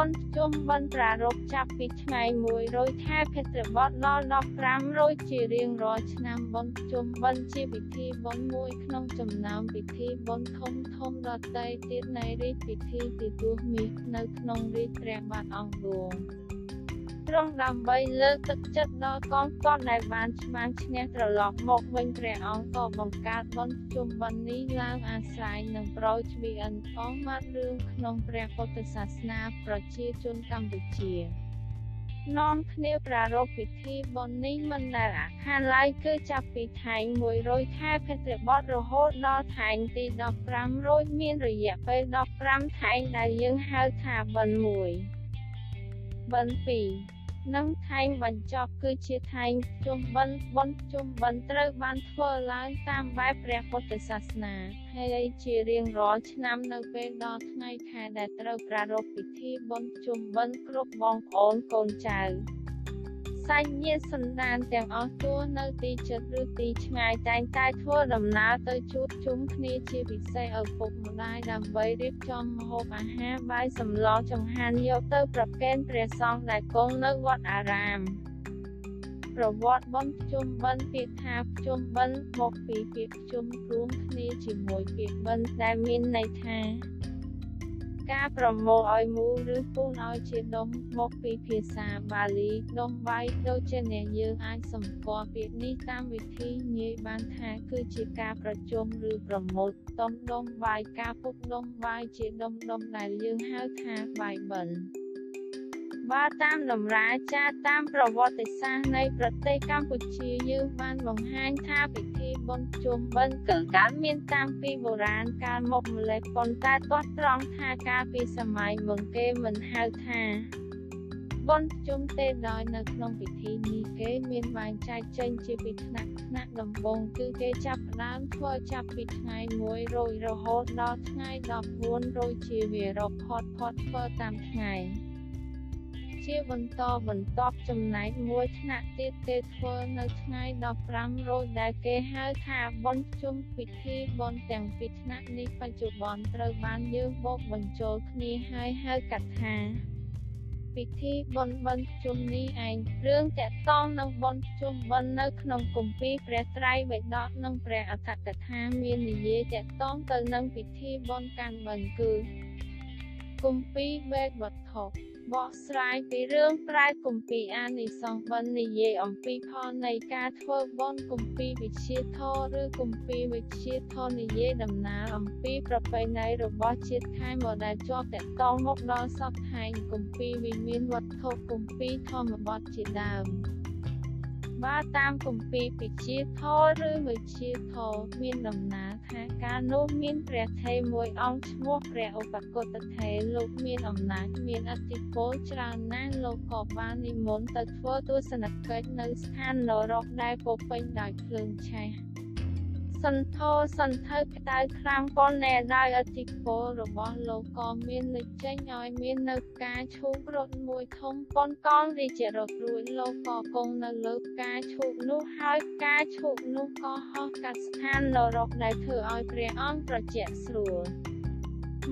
បុណ្យជុំបិណ្ឌប្រារព្ធចាប់ពីថ្ងៃ100ខែភទ្របទដល់15រោចជារៀងរាល់ឆ្នាំបុណ្យជុំបិណ្ឌជាពិធីបុណ្យមួយក្នុងចំណោមពិធីបុណ្យធំធំដទៃទៀតនៃរាជពិធីទទួលមាសនៅក្នុងរាជព្រះបាទអង្គឌួង ទ្រង់ដើម្បីលើកទឹកចិត្តដល់កងទ័ពដែលបានច្បាំងឈ្នះត្រឡប់មកវិញព្រះអង្គក៏បង្កើតបុណ្យជុំបិណ្ឌនេះឡើងអាស្រ័យនឹងប្រូចវីអិនអងម៉ាត់រឿងក្នុងព្រះពុទ្ធសាសនាប្រជាជនកម្ពុជានាំគ្នាប្រារព្ធពិធីបុណ្យនេះមិនដែលអាខានឡើយគឺចាប់ពីថ្ងៃ100ខែភទ្របទរហូតដល់ថ្ងៃទី15រោចមានរយៈពេល15ថ្ងៃដែលយើងហៅថាបុណ្យ1បុណ្យ2 និងថែងបញ្ចប់គឺជាថែងជុំបិណ្ឌបុណ្យជុំបិណ្ឌត្រូវបានធ្វើឡើងតាមបែបព្រះពុទ្ធសាសនាហើយជារៀងរាល់ឆ្នាំនៅពេលដល់ថ្ងៃខែដែលត្រូវប្រារព្ធពិធីបុណ្យជុំបិណ្ឌគ្រប់បងប្អូនកូនចៅ សាច់ញាតិសន្តានទាំងអស់ទោះនៅទីជិតឬទីឆ្ងាយតែងតែធ្វើដំណើរទៅជួបជុំគ្នាជាពិសេសឪពុកម្ដាយដើម្បីរៀបចំម្ហូបអាហារបាយសម្លចង្ហាន់យកទៅប្រគេនព្រះសង្ឃដែលគង់នៅវត្តអារាមប្រវត្តិបុណ្យជុំបិណ្ឌពាក្យថាជុំបិណ្ឌមកពីពាក្យជុំរួមគ្នាជាមួយពាក្យបិណ្ឌដែលមានន័យថា ការប្រមូលឲ្យមូលឬពូនឲ្យជាដុំមកពីភាសាបាលីដុំវាយដូចជាអ្នកយើងអាចសម្គាល់ពាក្យនេះតាមវិធីងាយបានថាគឺជាការប្រជុំឬប្រមូលដុំដុំវាយការពុកដុំវាយជាដុំដុំដែលយើងហៅថាបាយ បិណ្ឌបើតាមតម្រាចារតាមប្រវត្តិសាស្ត្រនៃប្រទេសកម្ពុជាយើងបានបង្ហាញថាពិធីបុណ្យជុំបិណ្ឌគឺកើតមានតាំងពីបុរាណកាលមកម្ល៉េះប៉ុន្តែទាស់ត្រង់ថាកាលពីសម័យមុនគេមិនហៅថាបុណ្យជុំទេដោយនៅក្នុងពិធីនេះគេមានបែងចែកចេញជាពីថ្នាក់ថ្នាក់ដំបូងគឺគេចាប់ផ្ដើមធ្វើចាប់ពីថ្ងៃ1រោចរហូតដល់ថ្ងៃ14រោចជាវារកផតផតធ្វើតាមថ្ងៃ ជាបន្តបន្ទាប់ចំណែកមួយថ្នាក់ទៀតគេធ្វើនៅថ្ងៃ15រោចដែលគេហៅថាបុណ្យជុំពិធីបុណ្យទាំងពីរថ្នាក់នេះបច្ចុប្បន្នត្រូវបានយើងបូកបញ្ចូលគ្នាហើយហៅកាត់ថាពិធីបុណ្យបិណ្ឌជុំនេះឯងរឿងតកតងនឹងបុណ្យជុំបិណ្ឌនៅក្នុងគម្ពីរព្រះត្រៃបិដកនិងព្រះអត្ថកថាមាននិយាយតកតងទៅនឹងពិធីបុណ្យកាន់បិណ្ឌគឺគម្ពីរបេតវត្ថុ បកស្រាយពីរឿងប្រែគម្ពីរអានិសង្សបិណ្ឌនិយាយអំពីផលនៃការធ្វើបុណ្យគម្ពីរវិជាធរឬគម្ពីរវិជាធរនិយាយដំណើរអំពីប្រពៃណីរបស់ជាតិខែមកដែលជាប់តកតងមកដល់សពថែងគម្ពីរវិមានវត្ថុគម្ពីរធម្មបទជាដើម បើតាមគម្ពីរពិជាធរឬវិជាធរមានដំណើរថាកាលនោះមានព្រះថេរមួយអង្គឈ្មោះព្រះឧបកុតថេរលោកមានអំណាចមានអធិពលច្រើនណាស់លោកក៏បាននិមន្តទៅធ្វើទស្សនកិច្ចនៅស្ថាននរកដែលពោពេញដោយភ្លើងឆេះ សន្ធោសន្ធៅក្តៅខ្លាំងប៉ុនណែដោយអធិពលរបស់លោកក៏មានលេចចេញឲ្យមាននៅការឈូករត់មួយធំប៉ុនកងរាជរត់រួចលោកក៏គង់នៅលើការឈូកនោះហើយការឈូកនោះក៏ហោះកាត់ស្ថាននរកដែលធ្វើឲ្យព្រះអង្គត្រជាក់ស្រួល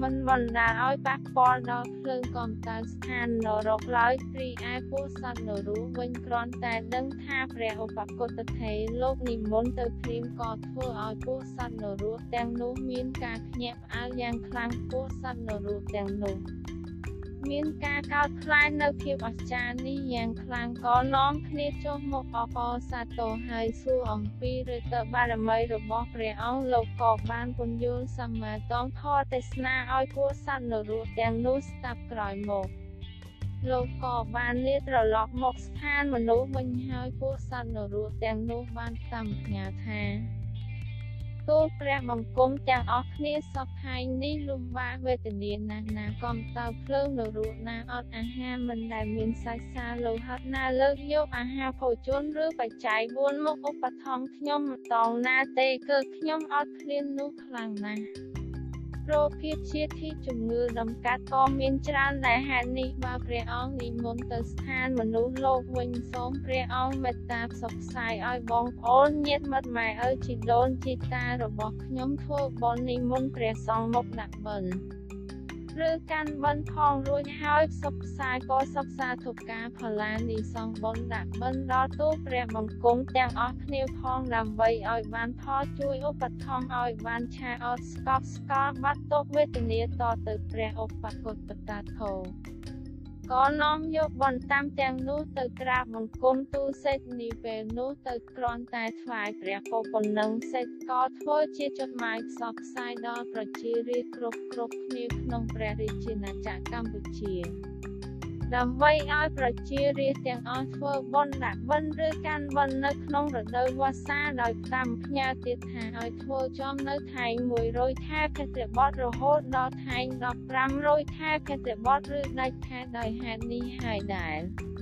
មិនបណ្ដាលឲ្យប៉ះពាល់ដល់ភ្លើងកំតៅស្ថាននរកឡើយរីឯពួកសត្វនរោវិញគ្រាន់តែដឹងថាព្រះឧបកុតថេរលោកនិមន្តទៅព្រាមក៏ធ្វើឲ្យពួកសត្វនរោទាំងនោះមានការភ្ញាក់ផ្អើលយ៉ាងខ្លាំងពួកសត្វនរោទាំងនោះ មានការកោតខ្លាចនៅភាពអស្ចារ្យនេះយ៉ាងខ្លាំងក៏នាំគ្នាចុះមកអបអរសាទរហើយសួរអំពីឬទៅបារមីរបស់ព្រះអង្គលោកក៏បានពន្យល់សម្មាតងធរទេសនាឲ្យពួកសត្វនរោទាំងនោះស្ដាប់ក្រោយមកលោកក៏បានលាត្រឡប់មកស្ថានមនុស្សវិញហើយពួកសត្វនរោទាំងនោះបានតាមផ្ញើថា ទូលព្រះបង្គំទាំងអស់គ្នាសពថ្ងៃនេះលំបាកវេទនាណាស់ណាកំតើភ្លើងនរោណាអត់អាហារមិនដែលមានសាច់សាលោហិតណាលើកយកអាហារភោជនឬបច្ច័យ4មកឧបត្ថម្ភខ្ញុំម្តងណាទេគឺខ្ញុំអត់ឃ្លាននោះខ្លាំងណាស់ រោគភាពជាទីជំងឺដំកាត់ក៏មានច្រើនដែរហេតុនេះបើព្រះអង្គនិមន្តទៅស្ថានមនុស្សលោកវិញសូមព្រះអង្គមេត្តាផ្សព្វផ្សាយឲ្យបងប្អូនញាតិមិត្តម៉ែឪជីដូនជីតារបស់ខ្ញុំធ្វើបុណ្យនិមន្តព្រះសង្ឃមកដាក់បិណ្ឌ ឬកាន់បិណ្ឌផងរួចហើយផ្សព្វផ្សាយក៏សិក្សាធុការផល្លានីសងបុណ្យដាក់បិណ្ឌដល់ទូព្រះបង្គំទាំងអស់គ្នាផងដើម្បីឲ្យបានផលជួយឧបត្ថម្ភឲ្យបានឆាអត់ស្កប់ស្កល់បាត់ទុកវេទនាតទៅព្រះឧបកុតតាធោ ក៏នាំយកបន្តាំទាំងនោះទៅក្រាបបង្គំទូសេចនីពេលនោះទៅក្រន់តែថ្វាយព្រះពរប៉ុណ្ណឹងសេចក៏ធ្វើជាចត់ម៉ាយផ្សព្វផ្សាយដល់ប្រជារាស្ត្រគ្រប់គ្រប់គ្នាក្នុងព្រះរាជាណាចក្រកម្ពុជា ដើម្បីឲ្យប្រជារាស្ត្រទាំងអស់ធ្វើបុណ្យដាក់បិណ្ឌឬកាន់បិណ្ឌនៅក្នុងរដូវវស្សាដោយតាមផ្ញើទៀតថាឲ្យធ្វើចំនៅថែង100ថែភទ្របទរហូតដល់ថែង1500ថែភទ្របទឬដាច់ខែដោយហេតុនេះហើយដែរ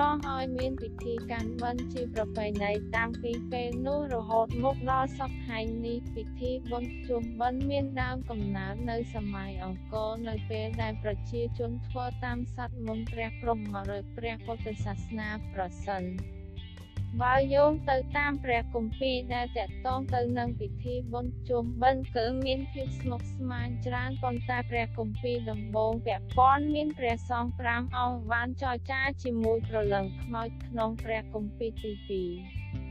នាំឲ្យមានពិធីកាន់បិណ្ឌជាប្រពៃណីតាំងពីពេលនោះរហូតមកដល់សពថ្ងៃនេះពិធីបុណ្យជុំបិណ្ឌមានដើមកំណើតនៅសម័យអង្គរនៅពេលដែលប្រជាជនធ្វើតាមសត្វមន្តព្រះព្រហ្មឬព្រះពុទ្ធសាសនាប្រសិន បើយោងទៅតាមព្រះគម្ពីរដែលតកតងទៅនឹងពិធីបុណ្យជុំបិណ្ឌគឺមានភាពស្មុគស្មាញច្រើនប៉ុន្តែព្រះគម្ពីរដំបូងពាក់ព័ន្ធមានព្រះសង្ឃ5អង្គបានចរចាជាមួយប្រលឹងខ្មោចក្នុងព្រះគម្ពីរទី2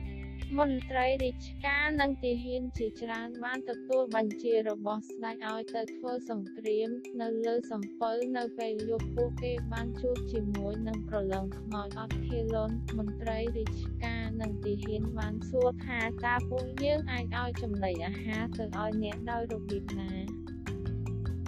មន្ត្រីរាជការនិងទាហានជាច្រើនបានទទួលបញ្ជារបស់ស្ដេចឲ្យទៅធ្វើសង្គ្រាមនៅលើសំពៅនៅពេលយប់ពួកគេបានជួបជាមួយនឹងប្រឡងខ្មោចអត់ឃាលុនមន្ត្រីរាជការនិងទាហានបានសួរថាតើពួកយើងអាចឲ្យចំណីអាហារទៅឲ្យអ្នកដោយរបៀបណា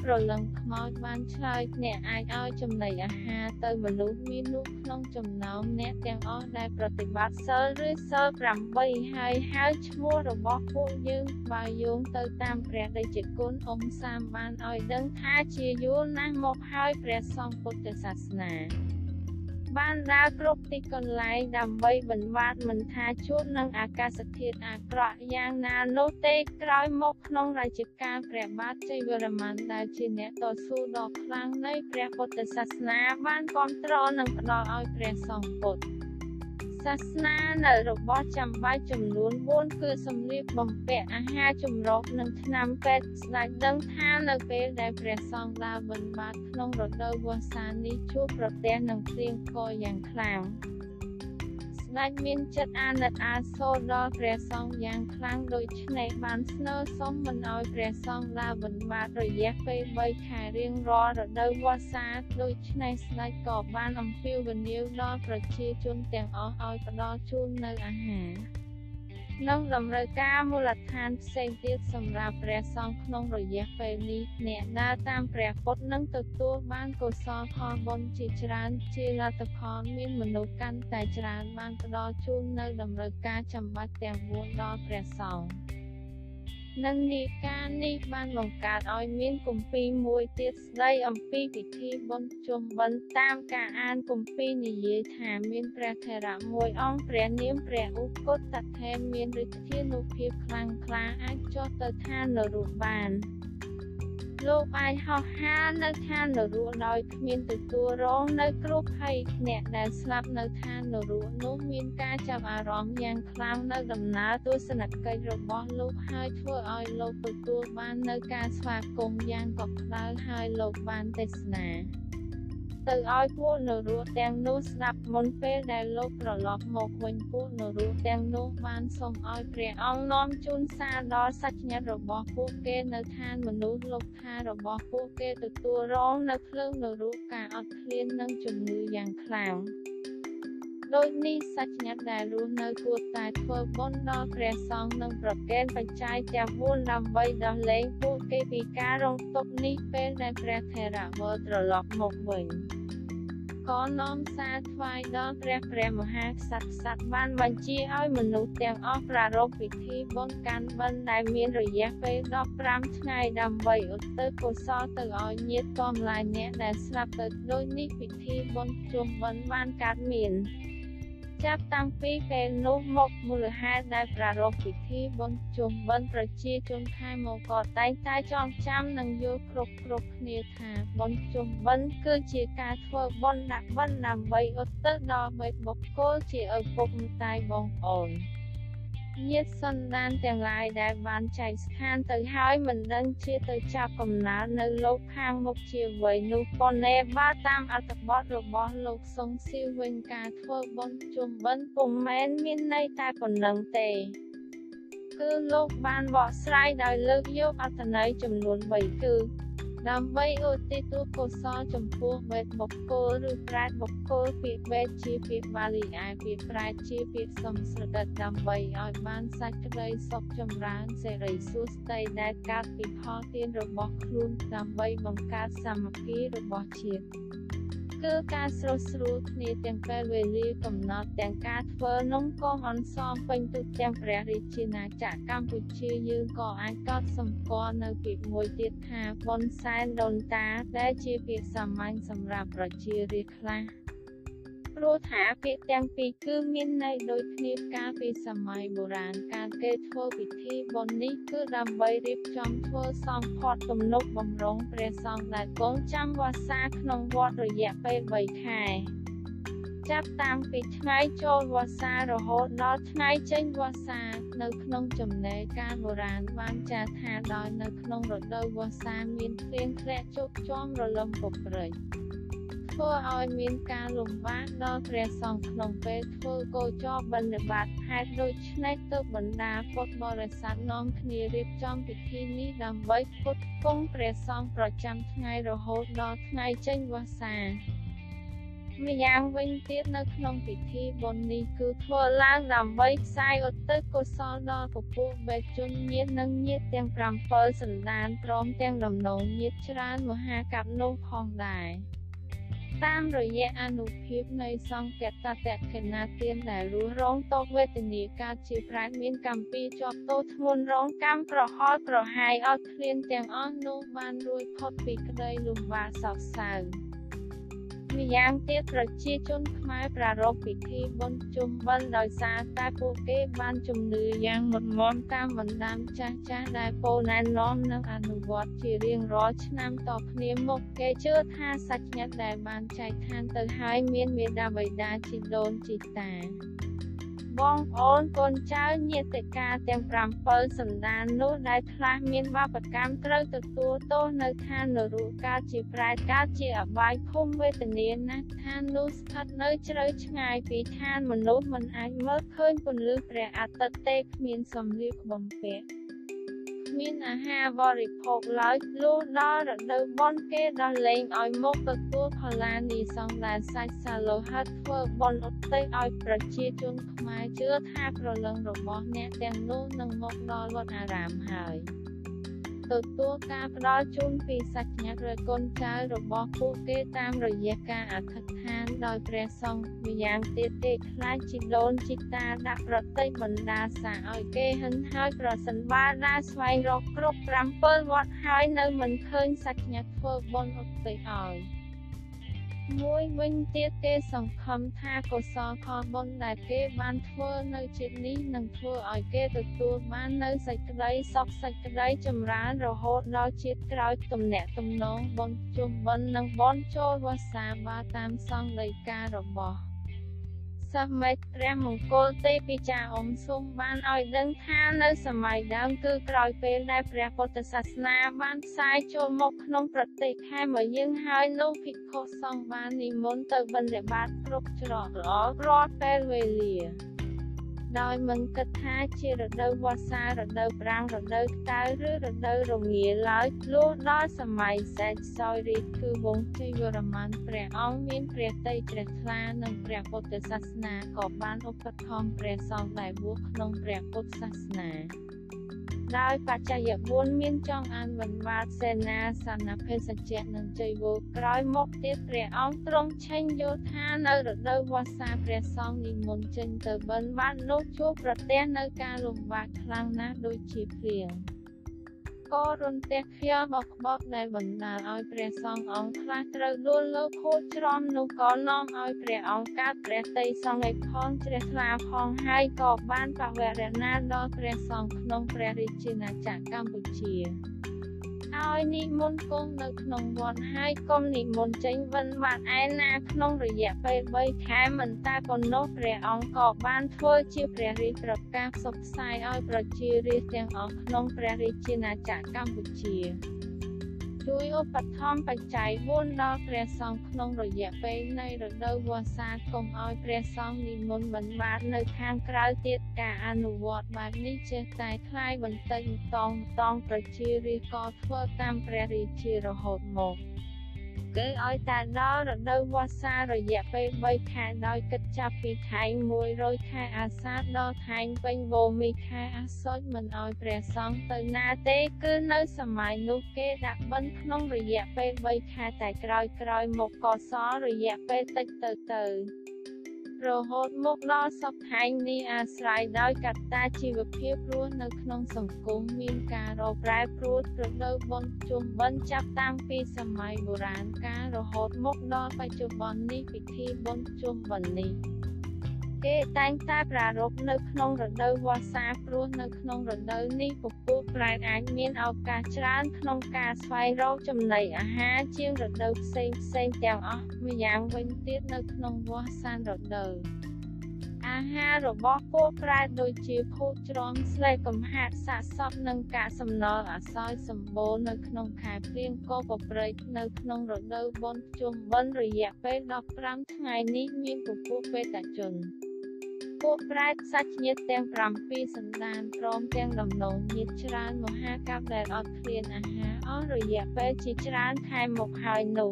ព្រលឹងខ្មោចបានឆ្លើយអ្នកអាចឲ្យចំណីអាហារទៅមនុស្សមាននោះក្នុងចំណោមអ្នកទាំងអស់ដែលប្រតិបត្តិសិលឬសិល8ហើយហៅឈ្មោះរបស់ពួកយើងបើយោងទៅតាមព្រះដេចគុណអ៊ំសាមបានឲ្យដឹងថាជាយូរណាស់មកហើយព្រះសង្ឃពុទ្ធសាសនា បានដើរគ្រប់ទីកន្លែងដើម្បីបន្វាតមិនថាជួបនឹងអាកាសធាតុអាក្រក់យ៉ាងណានោះទេក្រោយមកក្នុងរជ្ជកាលព្រះបាទជ័យវរ្ម័នដែលជាអ្នកតស៊ូដ៏ខ្លាំងនៃព្រះពុទ្ធសាសនាបានគ្រប់គ្រងនិងផ្ដល់ឲ្យព្រះសង្ឃពុទ្ធ សាសនានៅរបស់ចាំបាច់ចំនួន4គឺសម្លៀកបំពាក់អាហារចម្រុះនិងថ្នាំពេទ្យស្ដេចដឹងថានៅពេលដែលព្រះសង្ឃដើរបិណ្ឌបាតក្នុងរដូវវស្សានេះជួបប្រទះនឹងព្រៀងផ្គរយ៉ាងខ្លាំងស្ដេចមានចិត្តអាណិតអាសូរដល់ព្រះសង្ឃយ៉ាងខ្លាំងដូច្នេះបានស្នើសុំមិនឲ្យព្រះសង្ឃដើរបិណ្ឌបាតរយៈពេល3ខែរៀងរាល់រដូវវស្សាដូច្នេះស្ដេចក៏បានអំពាវនាវដល់ប្រជាជនទាំងអស់ឲ្យផ្ដល់ជូននូវអាហារ និងតម្រូវការមូលដ្ឋានផ្សេងទៀតសម្រាប់ព្រះសង្ឃក្នុងរយៈពេលនេះអ្នកដើរតាមព្រះពុទ្ធនឹងទទួលបានកុសលផលបុណ្យជាច្រើនជាលទ្ធផលមានមនុស្សកាន់តែច្រើនបានផ្ដល់ជូននៅតម្រូវការចាំបាច់ទាំង4ដល់ព្រះសង្ឃ និងនីការនេះបានបង្កើតឲ្យមានគម្ពីរមួយទៀតស្ដីអំពីពិធីបុណ្យជុំបិណ្ឌតាមការអានគម្ពីរនិយាយថាមានព្រះថេរៈមួយអង្គព្រះនាមព្រះឧគតថេរមានឫទ្ធានុភាពខ្លាំងក្លាអាចចុះទៅឋាននរកបាន លោកអាចហោះហើរនៅឋាននរកដោយគ្មានទទួលរងនៅគ្រោះភ័យអ្នកដែលស្លាប់នៅឋាននរកនោះមានការចាប់អារម្មណ៍យ៉ាងខ្លាំងនៅដំណើរទស្សនកិច្ចរបស់លោកហើយធ្វើឲ្យលោកទទួលបាននៅការស្វាគមន៍យ៉ាងកក់ក្ដៅហើយលោកបានទេសនា ទៅឲ្យពួកនរោទាំងនោះស្ដាប់មុនពេលដែលលោកត្រឡប់មកវិញពួកនរោទាំងនោះបានសូមឲ្យព្រះអង្គនាំជូនសារដល់សាច់ញាតិរបស់ពួកគេនៅឋានមនុស្សលោកថារបស់ពួកគេទទួលរងនៅភ្លើងនរោការអត់ឃ្លាននិងជំងឺយ៉ាងខ្លាំង ដូចនេះសាច់ញាតិដែលរស់នៅគួរតែធ្វើបុណ្យដល់ព្រះសង្ឃនិងប្រគេនបច្ច័យទាំង4ដើម្បីដោះលែងពួកគេពីការរងទុក្ខនេះពេលដែលព្រះថេរវរត្រឡប់មកវិញក៏នាំសារថ្វាយដល់ព្រះព្រះមហាក្សត្រក្សត្របានបញ្ជាឲ្យមនុស្សទាំងអស់ប្រារព្ធពិធីបុណ្យកាន់បិណ្ឌដែលមានរយៈពេល15ថ្ងៃដើម្បីឧទ្ទិសកុសលទៅឲ្យញាតិកំឡាយអ្នកដែលស្លាប់ទៅដូចនេះពិធីបុណ្យជុំបិណ្ឌបានកើតមាន ចាប់តាំងពីពេលនោះមកមូលហេតុដែលប្រារព្ធពិធីបុណ្យជុំបិណ្ឌប្រជាជនខែមកក៏តែងតែចងចាំនិងយល់គ្រប់គ្រប់គ្នាថាបុណ្យជុំបិណ្ឌគឺជាការធ្វើបុណ្យដាក់បិណ្ឌដើម្បីឧទ្ទិសដល់មេបុគ្គលជាឪពុកម្ដាយបងប្អូន ញាតិសន្តានទាំងឡាយដែលបានចែកស្ថានទៅហើយមិនដឹងជាទៅចាប់កំណើតនៅលោកខាងមុខជាអ្វីនោះប៉ុន្តែបើតាមអត្ថបទរបស់លោកសុងស៊ីវវិញការធ្វើបុណ្យជុំបិណ្ឌពុំមែនមានន័យតែប៉ុណ្ណឹងទេគឺលោកបានបកស្រាយដោយលើកយកអត្ថន័យចំនួន3គឺ ដើម្បីឧទ្ទិសកុសលចំពោះវេទបុគ្គលឬប្រែតបុគ្គលពាក្យវេទជាពាក្យបាលីឯពាក្យប្រែតជាពាក្យសំស្ក្រឹតដើម្បីឲ្យបានសាច់ក្តីសុខចម្រើនសេរីសួស្តីដែលកើតពីផលទានរបស់ខ្លួនដើម្បីបង្កើតសាមគ្គីរបស់ជាតិ គឺការស្រុះស្រួលគ្នាទាំងពេលវេលាកំណត់ទាំងការធ្វើនំកងអន្សមពេញទូទាំងព្រះរាជាណាចក្រកម្ពុជាយើងក៏អាចកត់សម្គាល់នៅពាក្យមួយទៀតថាប៉ុនសែនដូនតាដែលជាពាក្យសាមញ្ញសម្រាប់ប្រជារាស្ត្រខ្លះ ព្រោះថាពាក្យទាំងពីរគឺមានន័យដូចគ្នាកាលពីសម័យបុរាណការគេធ្វើពិធីបុណ្យនេះគឺដើម្បីរៀបចំធ្វើសង្ឃផាត់ទំនុកបំរុងព្រះសង្ឃដែលគង់ចាំវស្សាក្នុងវត្តរយៈពេល3ខែចាប់តាំងពីថ្ងៃចូលវស្សារហូតដល់ថ្ងៃចេញវស្សា នៅក្នុងចំណេរការបុរាណបានចាស់ថាដោយនៅក្នុងរដូវវស្សាមានភ្លៀងធ្លាក់ជោគជាំរលឹមពព្រិច ធ្វើឲ្យមានការលំបាកដល់ព្រះសង្ឃក្នុងពេលធ្វើគោចរបិណ្ឌបាតហេតុដូច្នេះទើបបណ្ដាពុទ្ធបរិស័ទនាំគ្នារៀបចំពិធីនេះដើម្បីផ្គត់ផ្គង់ព្រះសង្ឃប្រចាំថ្ងៃរហូតដល់ថ្ងៃចេញវស្សាម្យ៉ាងវិញទៀតនៅក្នុងពិធីបុណ្យនេះគឺធ្វើឡើងដើម្បីផ្សាយឧទ្ទិសកុសលដល់ពពួកបេជនញាតិនិងញាតិទាំង7សន្តានព្រមទាំងដំណងញាតិច្រើនមហាកັບនោះផងដែរ តាមរយៈអនុភាពនៃសង្កតតខេណាទានដែលរស់រងតោវេទនាកើតជាប្រែតមានកម្មពីជាប់ទោសធ្ងន់រងកម្មប្រហល់ប្រហាយអត់ឃ្លានទាំងអស់នោះបានរួចផុតពីក្តីលំបាកសោកសៅ ម្យ៉ាងទៀតប្រជាជនខ្មែរប្រារព្ធពិធីបុណ្យជុំបិណ្ឌដោយសារតែពួកគេបានជំនឿយ៉ាងមុតមមតាមបណ្ដាំចាស់ចាស់ដែលពោលណែនាំនិងអនុវត្តជារៀងរាល់ឆ្នាំតគ្នាមកគេជឿថាសាច់ញាតិដែលបានចែកឋានទៅហើយមានមេដាបិតាជីដូនជីតា បងប្អូនកូនចៅញាតិកាទាំង7សន្តាននោះដែលខ្លះមានបាបកម្មត្រូវទទួលទោសនៅឋាននរកកើតជាប្រែតកើតជាអបាយភូមិវេទនាណាស់ឋាននោះស្ថិតនៅជ្រៅឆ្ងាយពីឋានមនុស្សមិនអាចមើលឃើញពន្លឺព្រះអាទិត្យទេគ្មានសម្លៀកបំពាក់ គ្មានអាហារបរិភោគឡើយលុះដល់រដូវបុណ្យគេដោះលែងឲ្យមកទទួលផល្លានីសង្ឃដែលសាច់សាលោហិតធ្វើបុណ្យឧទ្ទិសឲ្យប្រជាជនខ្មែរជឿថាក្រលឹងរបស់អ្នកទាំងនោះនឹងមកដល់វត្តអារាមហើយ។ ទទួលការផ្ដល់ជូនពីសាច់ញាតិឬកូនចៅរបស់ពួកគេតាមរយៈការអធិដ្ឋានដោយព្រះសង្ឃម្យ៉ាងទៀតទេខ្លាចជីដូនជីតាដាក់ប្រតិបណ្ដាសាឲ្យគេហិនហើយប្រសិនបើដើរស្វែងរកគ្រប់7វត្តហើយនៅមិនឃើញសាច់ញាតិធ្វើបុណ្យឧទ្ទិសឲ្យ មួយវិញទៀតគេសង្ឃឹមថាកុសលផលបុណ្យដែលគេបានធ្វើនៅជាតិនេះនឹងធ្វើឲ្យគេទទួលបាននៅសេចក្តីសុខសេចក្តីចម្រើនរហូតដល់ជាតិក្រោយទំនាក់ទំនងបុណ្យជុំបិណ្ឌនិងបុណ្យចូលវស្សាបាតាមសង្ឃដីការបស់ សិស្សមេឃព្រះមង្គលទេពីចាអ៊ំសូមបានឲ្យដឹងថានៅសម័យដើមគឺក្រោយពេលដែលព្រះពុទ្ធសាសនាបានផ្សាយចូលមកក្នុងប្រទេសខែមកយើងហើយនោះភិក្ខុសង្ឃបាននិមន្តទៅបិណ្ឌបាតគ្រប់ច្រកល្អរាល់ពេលវេលា ដោយមិនគិតថាជារដូវវស្សារដូវប្រាំងរដូវក្តៅឬរដូវរងាឡើយលុះដល់សម័យសេចសោយរាជគឺវង្សជ័យវរ្ម័នព្រះអង្គមានព្រះតីជ្រះថ្លានិងព្រះពុទ្ធសាសនាក៏បានឧបត្ថម្ភព្រះសង្ឃដែលវោក្នុងព្រះពុទ្ធសាសនា ដោយបច្ច័យ4មានចងអានវណ្ណវាតសេនាសនភេសជ្ជៈនិងជ័យវោក្រោយមកទៀតព្រះអង្គទ្រង់ឆេញយោធានៅរដូវវស្សាព្រះសង្ឃនិមន្តចេញទៅបិណ្ឌបាតនោះជួបប្រទះនៅការលំបាកខ្លាំងណាស់ដូចជាភ្លៀង ក៏រន្ទះខ្យល់បោកបោកដែលបណ្ដាលឲ្យព្រះសង្ឃអង្គខ្លះត្រូវដួលលើខូចច្រំនោះក៏នាំឲ្យព្រះអង្គកើតព្រះតីសង្ឃឯផងជ្រះថ្លាផងហើយក៏បានបវរណាដល់ព្រះសង្ឃក្នុងព្រះរាជាណាចក្រកម្ពុជា ឲ្យនិមន្តគង់នៅក្នុងវត្តហើយកុំនិមន្តចេញវិនបាត់ឯណាក្នុងរយៈពេល3ខែមិនតាប៉ុណ្ណោះព្រះអង្គក៏បានធ្វើជាព្រះរាជប្រកាសផ្សព្វផ្សាយឲ្យប្រជារាស្ត្រទាំងអស់ក្នុងព្រះរាជាណាចក្រកម្ពុជា ជួយឧបត្ថម្ភបច្ច័យ4ដល់ព្រះសង្ឃក្នុងរយៈពេលនៃរដូវវស្សាកុំឲ្យព្រះសង្ឃនិមន្តមិនបាននៅខាងក្រៅទៀតការអនុវត្តបែបនេះចេះតែថ្លៃបន្តិចតងតងប្រជារាស្ត្រក៏ធ្វើតាមព្រះរាជារហូតមក គឺឲ្យតែដល់រដូវវស្សារយៈពេល3ខែដោយគិតចាប់ពីខែ100ខែអាសាឍដល់ខែពេញវោមីខែអាសូចមិនឲ្យព្រះសង្ឃទៅណាទេគឺនៅសម័យនោះគេដាក់បិណ្ឌក្នុងរយៈពេល3ខែតែក្រោយក្រោយមកក៏សល់រយៈពេលតិចទៅទៅ រហូតមកដល់សពថ្ងៃនេះអាស្រ័យដោយកត្តាជីវភាពរស់នៅក្នុងសង្គមមានការរប្រែប្រួលរដូវបុណ្យជុំបិណ្ឌចាប់តាំងពីសម័យបុរាណកាលរហូតមកដល់បច្ចុប្បន្ននេះពិធីបុណ្យជុំបិណ្ឌនេះ គេតែងតែប្រារព្ធនៅក្នុងរដូវវស្សាព្រោះនៅក្នុងរដូវនេះពពួកប្រែតអាចមានឱកាសច្រើនក្នុងការស្វែងរកចំណីអាហារជាងរដូវផ្សេងផ្សេងទាំងអស់ម្យ៉ាងវិញទៀតនៅក្នុងវស្សារដូវអាហាររបស់ពួកប្រែតដូចជាភូតច្រំស្លេកកំហាត់សាកសពនិងកាកសំណល់អសោយសម្បូរនៅក្នុងខែព្រៀងក៏ប្រព្រឹត្តនៅក្នុងរដូវបុណ្យជុំបិណ្ឌរយៈពេល15ថ្ងៃនេះមានពពួកបេតជន ពួកប្រែតសាច់ញាតិទាំង7សន្តានព្រមទាំងដំណងញាតិច្រើនមហាកັບដែលអត់ឃ្លានអាហារអស់រយៈពេលជាច្រើនខែមកហើយនោះ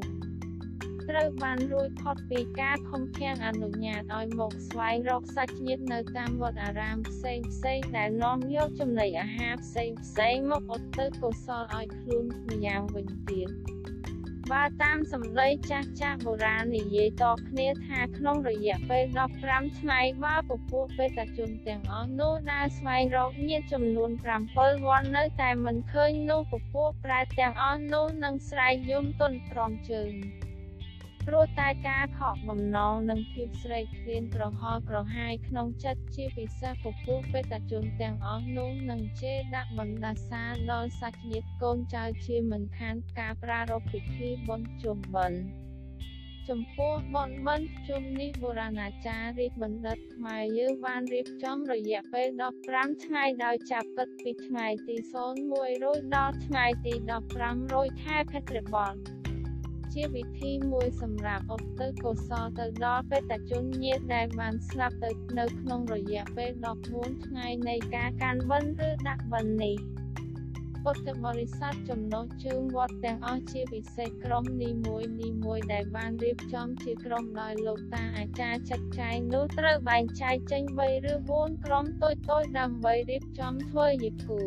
ត្រូវបានរួចផុតពីការខំខាំងអនុញ្ញាតឲ្យមកស្វែងរកសាច់ញាតិនៅតាមវត្តអារាមផ្សេងផ្សេងដែលនាំយកចំណីអាហារផ្សេងផ្សេងមកឧទ្ទិសកុសលឲ្យខ្លួនម្យ៉ាងវិញទៀត បើតាមសម្ដីចាស់ចាស់បុរាណនិយាយតគ្នាថាក្នុងរយៈពេល15ថ្ងៃបើពពួកបេតជនទាំងអស់នោះដើរស្វែងរកញាតិចំនួន7វ័ននៅតែមិនឃើញនោះពពួកប្រែទាំងអស់នោះនឹងស្រែកយំទន់ទ្រាំជើង ព្រោះតែការខកបំណងនិងភាពស្រេកឃ្លានក្រហល់ក្រហាយក្នុងចិត្តជាពិសេសពពួកបេក្ខជនទាំងអស់នោះនឹងជេរដាក់បណ្ដាសាដល់សាច់ញាតិកូនចៅជាមិនខានការប្រារព្ធពិធីបុណ្យជុំបិណ្ឌចំពោះបនបិណ្ឌជុំនេះបុរាណាចារ្យរាជបណ្ឌិតខ្មែរយើងបានរៀបចំរយៈពេល15ថ្ងៃដោយចាប់គិតពីថ្ងៃទី01ដល់ថ្ងៃទី15ខែភទ្របទ ជាវិធីមួយសម្រាប់ឧទ្ទិសកុសលទៅដល់បេតជនញាតិដែលបានស្លាប់ទៅនៅក្នុងរយៈពេល14ថ្ងៃនៃការកាន់បិណ្ឌឬដាក់បិណ្ឌនេះពុទ្ធបរិស័ទចំណុះជើងវត្តទាំងអស់ជាពិសេសក្រុមនីមួយនីមួយដែលបានរៀបចំជាក្រុមដោយលោកតាអាចារ្យចាត់ចែងនោះត្រូវបែងចែកចេញ3ឬ4ក្រុមតូចៗដើម្បីរៀបចំធ្វើយីគូ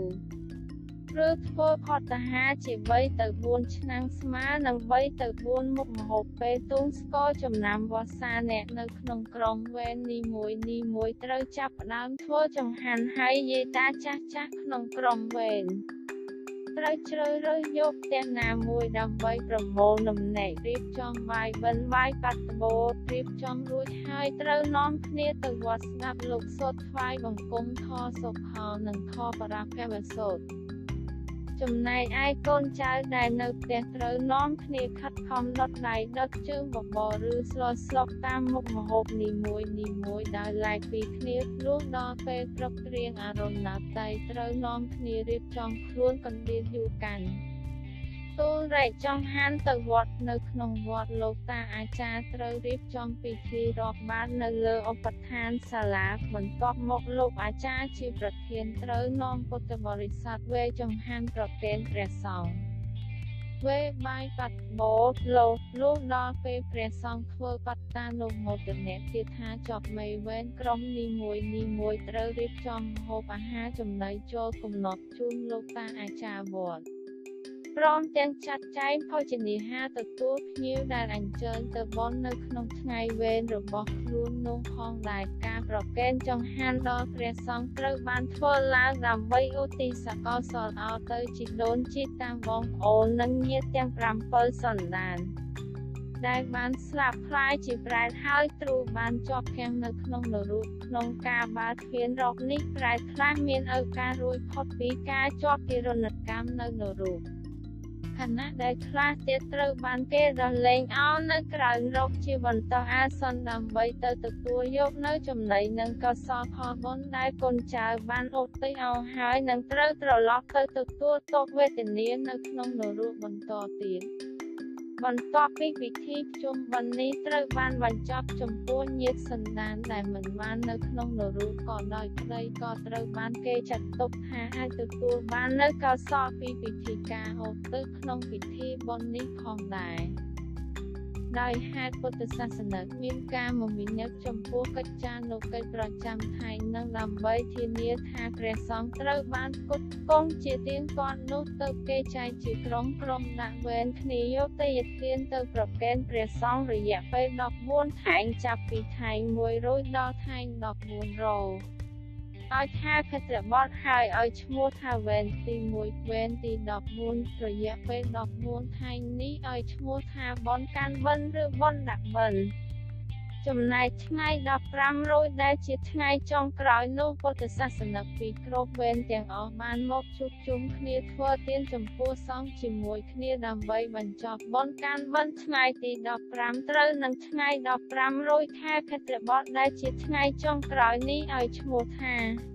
ឬធ្វើផតតាហាជា3ទៅ4ឆ្នាំស្មើនឹង3ទៅ4មុខម្ហូបពេលទូងស្ករចំណាំវស្សាអ្នកនៅក្នុងក្រុមវេននីមួយនីមួយត្រូវចាប់ផ្ដើមធ្វើចង្ហាន់ហើយយាយតាចាស់ចាស់ក្នុងក្រុមវេនត្រូវជ្រើសរើសយកផ្ទះណាមួយដើម្បីប្រមូលនំណែករៀបចំវាយបិណ្ឌវាយបាត់បោរៀបចំរួចហើយត្រូវនាំគ្នាទៅវត្តស្ដាប់លោកសូត្រថ្វាយបង្គំធសុខោនិងធបរាភវសូត្រ ចំណែកឯកូនចៅដែលនៅផ្ទះត្រូវនាំគ្នាខិតខំដុតដៃដុតជើងបបរឬស្លស្លុកតាមមុខម្ហូបនីមួយនីមួយដោយឡែកពីគ្នាលុះដល់ពេលព្រឹកព្រៀងអារម្មណ៍ណាតៃត្រូវនាំគ្នារៀបចំខ្លួនកណ្ដៀវយូរកាន់ ទូលរែកចង់ហានទៅវត្តនៅក្នុងវត្តលោកតាអាចារ្យត្រូវរៀបចំពិធីរាប់បាតនៅលើឧបដ្ឋានសាលាបន្ទាប់មកលោកអាចារ្យជាប្រធានត្រូវនាំពុទ្ធបរិស័ទវេចង្ហាន់ប្រគេនព្រះសង្ឃវេបាយបាត់បោលោកលុះដល់ពេលព្រះសង្ឃធ្វើបត្តានុមោទនៈទៀតថាចប់មេវេនក្រុមនីមួយនីមួយត្រូវរៀបចំម្ហូបអាហារចំណីចូលកំណត់ជូនលោកតាអាចារ្យវត្ត ព្រមទាំងចាត់ចែងភោជនាហារទទួលភ្ញៀវដែលអញ្ជើញទៅបន់នៅក្នុងថ្ងៃវេនរបស់ខ្លួននោះផងដែរការប្រគេនចង្ហាន់ដល់ព្រះសង្ឃត្រូវបានធ្វើឡើងដើម្បីឧទ្ទិសកុសលឲ្យទៅជីដូនជីតាមបងប្អូននិងញាតិទាំង7សន្តានដែលបានស្លាប់ផ្លាយជាប្រែតហើយទ្រូបានជាប់ខាំងនៅក្នុងនរកក្នុងការបាល់ធានរកនេះប្រែតខ្លះមានឱកាសរួចផុតពីការជាប់ទិរណកម្មនៅនរក ខណៈដែលខ្លះទៀតត្រូវបានគេដោះលែងអោននៅក្រៅរកជាបន្តអាសន្នដើម្បីទៅទទួលយកនៅចំណីនិងកសលផលបុណ្យដែលកូនចៅបានឧទ្ទិសឲ្យហើយនឹងត្រូវត្រឡប់ទៅទទួលទុក្ខវេទនានៅក្នុងនរកបន្តទៀត បន្ទាប់ពីពិធីភ្ជុំបិណ្ឌនេះត្រូវបានបញ្ចប់ចំពោះញាតិសន្តានដែលមិនបាននៅក្នុងនរកក៏ដោយក្តីក៏ត្រូវបានគេចាត់ទុកថាអាចទទួលបាននៅកោសលពីពិធីការហូបទៅក្នុងពិធីបុណ្យនេះផងដែរ ដោយហេតុពុទ្ធសាសនិកមានការមមាញឹកចំពោះកិច្ចការនុកិច្ចប្រចាំថ្ងៃនិងដើម្បីធានាថាព្រះសង្ឃត្រូវបានផ្គត់ផ្គង់ជាទៀងទាត់នោះទៅគេចែកជាក្រុមក្រុមដាក់វេនគ្នាយកទៅយទានទៅប្រគេនព្រះសង្ឃរយៈពេល14ថែងចាប់ពីថ្ងៃ1រោចដល់ថ្ងៃ14រោច ឲ្យថាភទ្របទហើយឲ្យឈ្មោះថាវេនទី1វេនទី14រយៈពេល14ថ្ងៃនេះឲ្យឈ្មោះថាបនកាន់បិណ្ឌឬបនដាក់បិណ្ឌ ចំណែកថ្ងៃ15រោចដែលជាថ្ងៃចុងក្រោយនោះពុទ្ធសាសនិកពីគ្រប់វេនទាំងអស់បានមកជួបជុំគ្នាធ្វើទានចំពោះសង្ឃជាមួយគ្នាដើម្បីបញ្ចប់បុណ្យកាន់បិណ្ឌថ្ងៃទី15ត្រូវនឹងថ្ងៃ15រោចខែភទ្របទដែលជាថ្ងៃចុងក្រោយនេះឲ្យឈ្មោះថា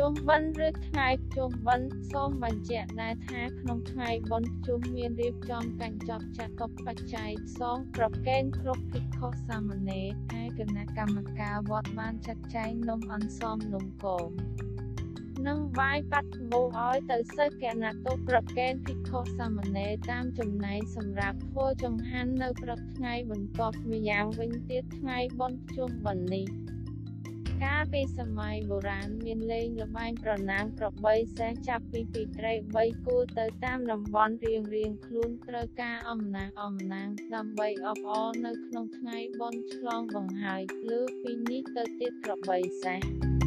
ជុំបិណ្ឌឬថ្ងៃជុំបិណ្ឌសូមបញ្ជាក់ដែរថាក្នុងថ្ងៃបុណ្យជុំមានរៀបចំកញ្ចប់ចតុបច្ច័យសងប្រកេនគ្រប់ភិក្ខុសាមណេរហើយគណៈកម្មការវត្តបានចាត់ចែងនំអន្សមនំគមនិងបាយបាត់មោឲ្យទៅសិស្សគណៈទុប្រកេនភិក្ខុសាមណេរតាមចំណែងសម្រាប់ធ្វើចង្ហាន់នៅព្រឹកថ្ងៃបន្ទាប់ម្យ៉ាងវិញទៀតថ្ងៃបុណ្យជុំបិណ្ឌនេះ កាលពីសម័យបុរាណមានលេងល្បែងប្រណាំងក្របីសេះចាប់ពីពីត្រី3គូទៅតាមតំបន់រៀងរៀងខ្លួនត្រូវការអំណាងអំណាងដើម្បីអបអរនៅក្នុងថ្ងៃបុណ្យឆ្លងបង្ហើយលើពីនេះទៅទៀតក្របីសេះ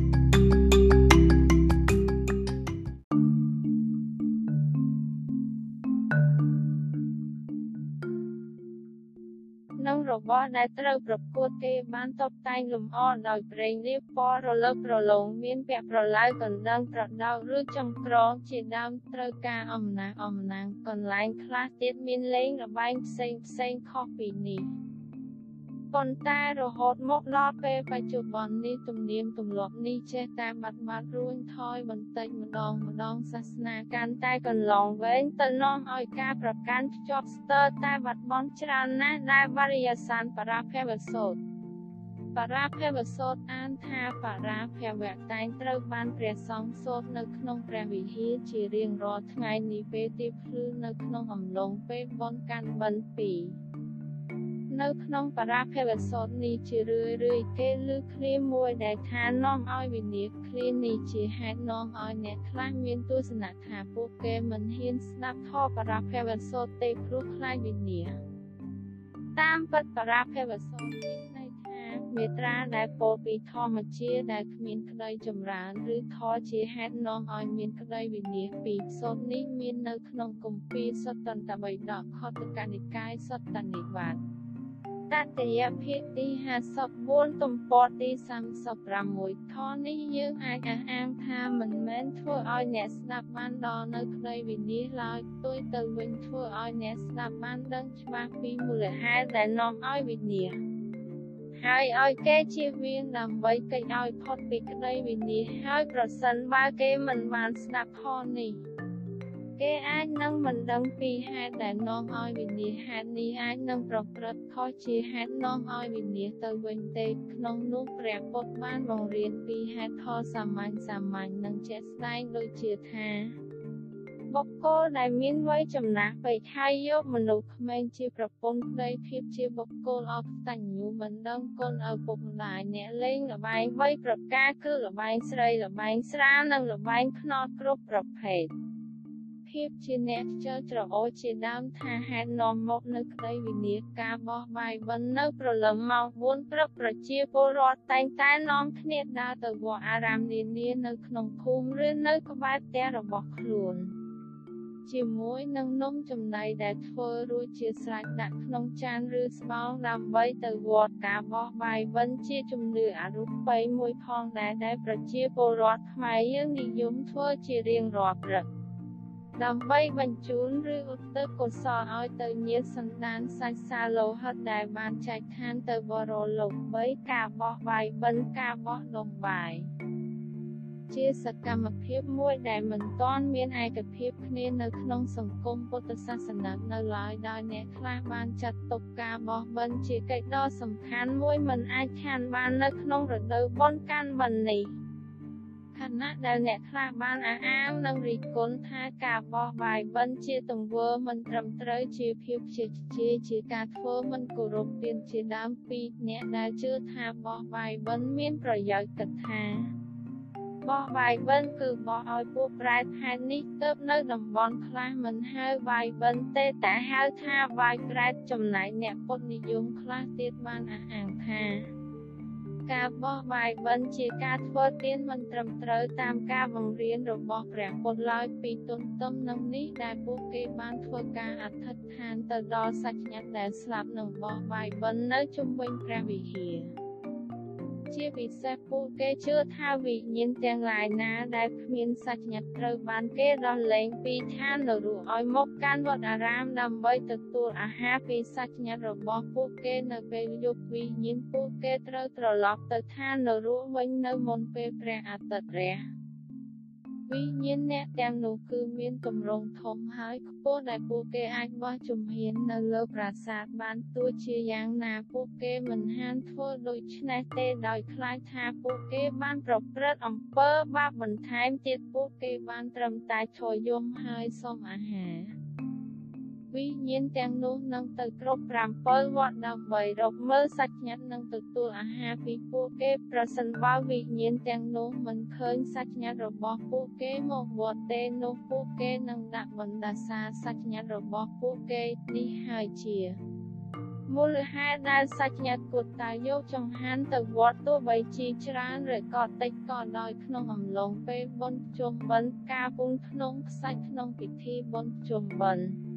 បស់ដែលត្រូវប្រកួតគេបានតបតែងលម្អដោយប្រេងរាបពណ៌រលើបរលោងមានពាក់ប្រឡៅកណ្ដឹងប្រដោកឬចង្ក្រងជាដើមត្រូវការអំណាងអំណាងកន្លែងខ្លះទៀតមានលេងល្បែងផ្សេងផ្សេងខុសពីនេះ ប៉ុន្តែរហូតមកដល់ពេលបច្ចុប្បន្ននេះទំនៀមទម្លាប់នេះចេះតែបាត់បាត់រួញថយបន្តិចម្ដងម្ដងសាសនាកាន់តែកន្លងវែងទៅនាំឲ្យការប្រកាន់ភ្ជាប់ស្ទើរតែបាត់បង់ច្រើនណាស់ដែលបរិយាសានបរាភវសោតបរាភវសោតអានថាបរាភវៈតែងត្រូវបានព្រះសង្ឃសូត្រនៅក្នុងព្រះវិហារជារៀងរាល់ថ្ងៃនេះពេលទីភ្លឺនៅក្នុងអំឡុងពេលបុណ្យកាន់បិណ្ឌ2 នៅក្នុងបរាភវសោតនេះជារឿយរឿយគេលើឃ្លាមួយដែលថានាំឲ្យវិនិច្ឆ័យឃ្លានេះជាហេតុនាំឲ្យអ្នកខ្លះមានទស្សនៈថាពួកគេមិនហ៊ានស្ដាប់ធម៌បរាភវសោតទេព្រោះខ្លាចវិនិច្ឆ័យតាមពិតបរាភវសោតមានន័យថាមេត្រាដែលពោលពីធម្មជាដែលគ្មានក្តីចម្រើនឬធរជាហេតុនាំឲ្យមានក្តីវិនិច្ឆ័យពីសូត្រនេះមាននៅក្នុងគម្ពីរសត្តន្តបិដកខតកនិកាយសត្តនិបាតត តយភាគទី54ទំព័រទី36ថនេះយើងអាចអះអាងថាមិនមែនធ្វើឲ្យអ្នកស្ដាប់បានដល់នៅក្តីវិនិច្ឆ័យឡើយផ្ទុយទៅវិញធ្វើឲ្យអ្នកស្ដាប់បានដឹងច្បាស់ពីមូលហេតុដែលនាំឲ្យវិនិច្ឆ័យហើយឲ្យគេជៀសវាងដើម្បីកិច្ចឲ្យផុតពីក្តីវិនិច្ឆ័យហើយប្រសិនបើគេមិនបានស្ដាប់ធម៌នេះ គេអាចនឹងមិនដឹងពីហេតុដែលនាំឲ្យវិនិច្ឆ័យហេតុនេះអាចនឹងប្រព្រឹត្តខុសជាហេតុនាំឲ្យវិនិច្ឆ័យទៅវិញទេក្នុងនោះព្រះពុទ្ធបានបង្រៀនពីហេតុផលសាមញ្ញសាមញ្ញនិងជាក់ស្ដែងដូចជាថាបុគ្គលដែលមានវ័យចំណាស់ពេកហើយយកមនុស្សក្មេងជាប្រពន្ធប្តីភាពជាបុគ្គលអកតញ្ញូមិនដឹងគុណឪពុកម្ដាយអ្នកលេងលបែងវ័យប្រការគឺលបែងស្រីលបែងស្រានិងលបែងភ្នត់គ្រប់ប្រភេទ ភាពជាអ្នកខ្ជិលច្រអូសជាដើមថាហេតុនាំមកនៅក្តីវិនាសការបោះបាយបិណ្ឌនៅព្រលឹមម៉ោង4ព្រឹកប្រជាពលរដ្ឋតែងតែនាំគ្នាដើរទៅវត្តអារាមនានានៅក្នុងភូមិឬនៅក្បែរផ្ទះរបស់ខ្លួនជាមួយនឹងនំចំណីដែលធ្វើរួចជាស្រេចដាក់ក្នុងចានឬស្បោងដើម្បីទៅវត្តការបោះបាយបិណ្ឌជាជំនឿអរូបីមួយផងដែរដែលប្រជាពលរដ្ឋខ្មែរយើងនិយមធ្វើជារៀងរាល់ព្រឹក ដើម្បីបញ្ជូនឬឧទ្ទិសកុសលឲ្យទៅញាតិសន្តានសាច់សាលោហិតដែលបានចែកឋានទៅបរលោក3ការបោះបាយបិណ្ឌការបោះដុំបាយជាសកម្មភាពមួយដែលមិនទាន់មានឯកភាពគ្នានៅក្នុងសង្គមពុទ្ធសាសនានៅឡើយដោយអ្នកខ្លះបានចាត់ទុកការបោះបិណ្ឌជាកិច្ចដ៏សំខាន់មួយមិនអាចខានបាននៅក្នុងរដូវបុណ្យកាន់បិណ្ឌនេះ ខណៈដែលអ្នកខ្លះបានអះអាងនិងរិះគន់ថាការបោះបាយបិណ្ឌជាទង្វើមិនត្រឹមត្រូវជាភាពជាជាជាការធ្វើមិនគោរពទានជាដើមពីអ្នកដែលជឿថាបោះបាយបិណ្ឌមានប្រយោជន៍គិតថាបោះបាយបិណ្ឌគឺបោះឲ្យពួកប្រែតហេតុនេះទើបនៅតំបន់ខ្លះមិនហៅបាយបិណ្ឌទេតែហៅថាបាយប្រែតចំណែកអ្នកពុទ្ធនិយមខ្លះទៀតបានអះអាងថា ការបោះបាយបិណ្ឌជាការធ្វើទានមិនត្រឹមត្រូវតាមការបង្រៀនរបស់ព្រះពុទ្ធឡើយពីទុនទំនឹងនេះដែលពួកគេបានធ្វើការអធិដ្ឋានទៅដល់សាច់ញាតិដែលស្លាប់និងបោះបាយបិណ្ឌនៅជុំវិញព្រះវិហារ ជាពិសេសពួកគេជឿថាវិញ្ញាណទាំងឡាយណាដែលគ្មានសច្ចញាត្រូវបានគេដោះលែងពីឋាននរកឲ្យមកកាន់វត្តអារាមដើម្បីទទួលអាហារពីសច្ចញារបស់ពួកគេនៅពេលយប់វិញ្ញាណពួកគេត្រូវត្រឡប់ទៅឋាននរកវិញនៅមុនពេលព្រះអាទិត្យរះ វិញ្ញាណអ្នកទាំងនោះគឺមានទម្រង់ធំហើយខ្ពស់ដែលពួកគេអាចបោះជំហាននៅលើប្រាសាទបានទោះជាយ៉ាងណាពួកគេមិនហានធ្វើដូច្នេះទេដោយខ្លាចថាពួកគេបានប្រព្រឹត្តអំពើបាបបន្ថែមទៀតពួកគេបានត្រឹមតែឈរយំហើយសុំអាហារ វិញ្ញាណទាំងនោះនឹងទៅគ្រប់7វត្តដើម្បីរកមើលសាច់ញាតិនិងទទួលអាហារពីពួកគេប្រសិនបើវិញ្ញាណទាំងនោះមិនឃើញសាច់ញាតិរបស់ពួកគេមកវត្តទេនោះពួកគេនឹងដាក់បណ្ដាសាសាច់ញាតិរបស់ពួកគេនេះហើយជាមូលហេតុដែលសាច់ញាតិគួរតែយកចង្ហាន់ទៅវត្តទោះបីជាច្រើនឬក៏តិចក៏ដោយក្នុងអំឡុងពេលបុណ្យជុំបិណ្ឌការពូនក្នុងខ្សាច់ក្នុងពិធីបុណ្យជុំបិណ្ឌ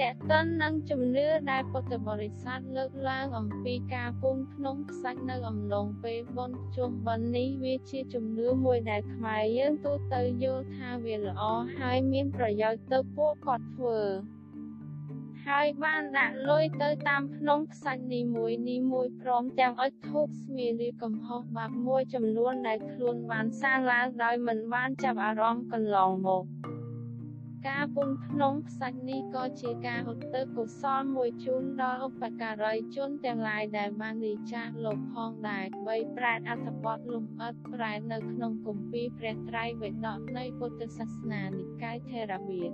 តេតិននឹងជំនឿដែលពុទ្ធបរិស័ទលើកឡើងអំពីការពូនភ្នំខ្សាច់នៅអំឡុងពេលបុណ្យជុំបិណ្ឌនេះវាជាជំនឿមួយដែលខ្មែរយើងទូទៅយល់ថាវាល្អហើយមានប្រយោជន៍ទៅពួកគាត់ធ្វើហើយបានដាក់លុយទៅតាមភ្នំខ្សាច់នីមួយនីមួយព្រមទាំងអុជធូបស្មារៀបកំហុសបាបមួយចំនួនដែលខ្លួនបានសាងឡើងដោយមិនបានចាប់អារម្មណ៍កន្លងមក ការពុនភ្នំខ្សាច់នេះក៏ជាការឧទ្ទិសកុសលមួយជូនដល់ឧបការីជនទាំងឡាយដែលបានរីចាកលោកផងដែរបីប្រែតអត្ថបទលំអិតប្រែតនៅក្នុងគម្ពីរព្រះត្រៃបិដកនៃពុទ្ធសាសនានិកាយថេរវាទ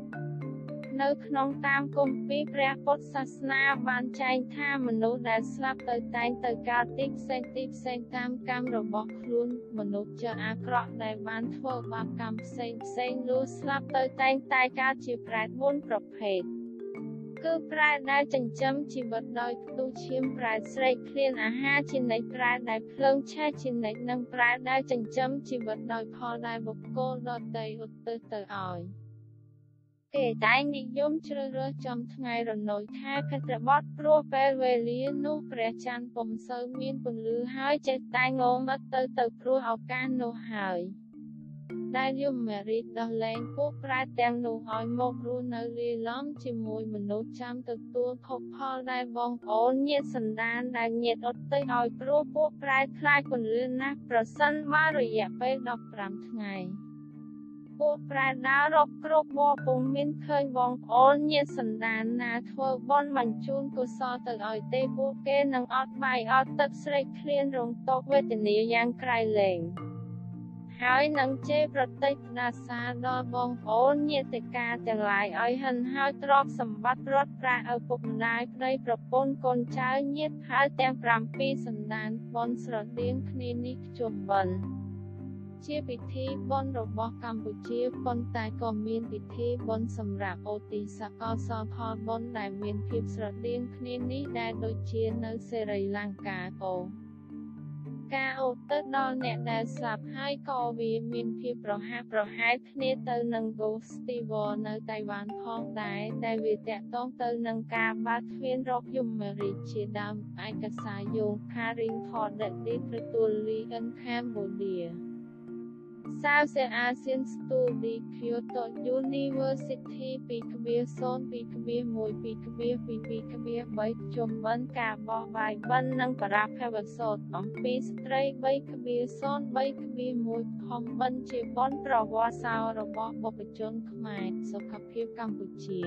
នៅក្នុងតាមគម្ពីរព្រះពុទ្ធសាសនាបានចែងថាមនុស្សដែលស្លាប់ទៅតែងទៅកើតទីផ្សេងទីផ្សេងតាមកម្មរបស់ខ្លួនមនុស្សជាអាក្រក់ដែលបានធ្វើបាបកម្មផ្សេងផ្សេងលុះស្លាប់ទៅតែងតែកើតជាប្រែត4ប្រភេទគឺប្រែដែលចិញ្ចឹមជីវិតដោយផ្ទុះឈាមប្រែស្រែកឃ្លានអាហារជានិច្ចប្រែដែលភ្លើងឆេះជានិច្ចនិងប្រែដែលចិញ្ចឹមជីវិតដោយផលដែលបុគ្គលដទៃឧទ្ទិសទៅឲ្យ គេតែងនិយមជ្រើសរើសចំថ្ងៃរណូចខែភទ្របទព្រោះពេលវេលានោះព្រះច័ន្ទពុំសូវមានពន្លឺហើយចេះតែងងឹតទៅទៅព្រោះឱកាសនោះហើយដែលយមមេរីដោះលែងពួកប្រែទាំងនោះឲ្យមករស់នៅលាយឡំជាមួយមនុស្សចាំទទួលភពផលដែលបងប្អូនញាតសន្តានដែលញាតអត់ទៅឲ្យព្រោះពួកប្រែខ្លាចពន្លឺណាស់ប្រសិនបើរយៈពេល15ថ្ងៃ ពួកប្រែដើររកគ្រប់បរពុំមានឃើញបងប្អូនញាតិសន្តានណាធ្វើបន់បញ្ជូនកុសលទៅឲ្យទេពួកគេនឹងអត់បាយអត់ទឹកស្រេកឃ្លានរងតកវេទនាយ៉ាងក្រៃលែងហើយនឹងជេរប្រតិចផ្ដាសាដល់បងប្អូនញាតិកាទាំងឡាយឲ្យហិនហើយទ្រព្យសម្បត្តិរត់ប្រាឪពុកម្ដាយប្តីប្រពន្ធកូនចៅញាតិហើយទាំង7សន្តានបនស្រដៀងគ្នានេះជុំបិណ្ឌ ជាពិធីបុណ្យរបស់កម្ពុជាប៉ុន្តែក៏មានពិធីបុណ្យសម្រាប់អូទីសកលសផលបុណ្យដែលមានភាពស្រដៀងគ្នានេះដែលដូចជានៅសេរីលង្កាអូការអូទៅដល់អ្នកដែលស្លាប់ហើយក៏វាមានភាពប្រហាក់ប្រហែលគ្នាទៅនឹង Ghost Festival នៅតៃវ៉ាន់ផងដែរដែលវាតាក់ទងទៅនឹងការបាត់គ្មានរកយមរាជជាដើមឯកសារយោង Karing for the Dead Ritually in Cambodia South Asian Study Kyoto University 2.1.2.2.3ជំវិញការបោះបាយបិណ្ឌនិងបរាភវសូត្រអំពីស្ត្រី3.0.3.1ផំបិណ្ឌជាបុណ្យប្រវត្តិសាស្ត្ររបស់បុព្វជនខ្មែរសុខភាពកម្ពុជា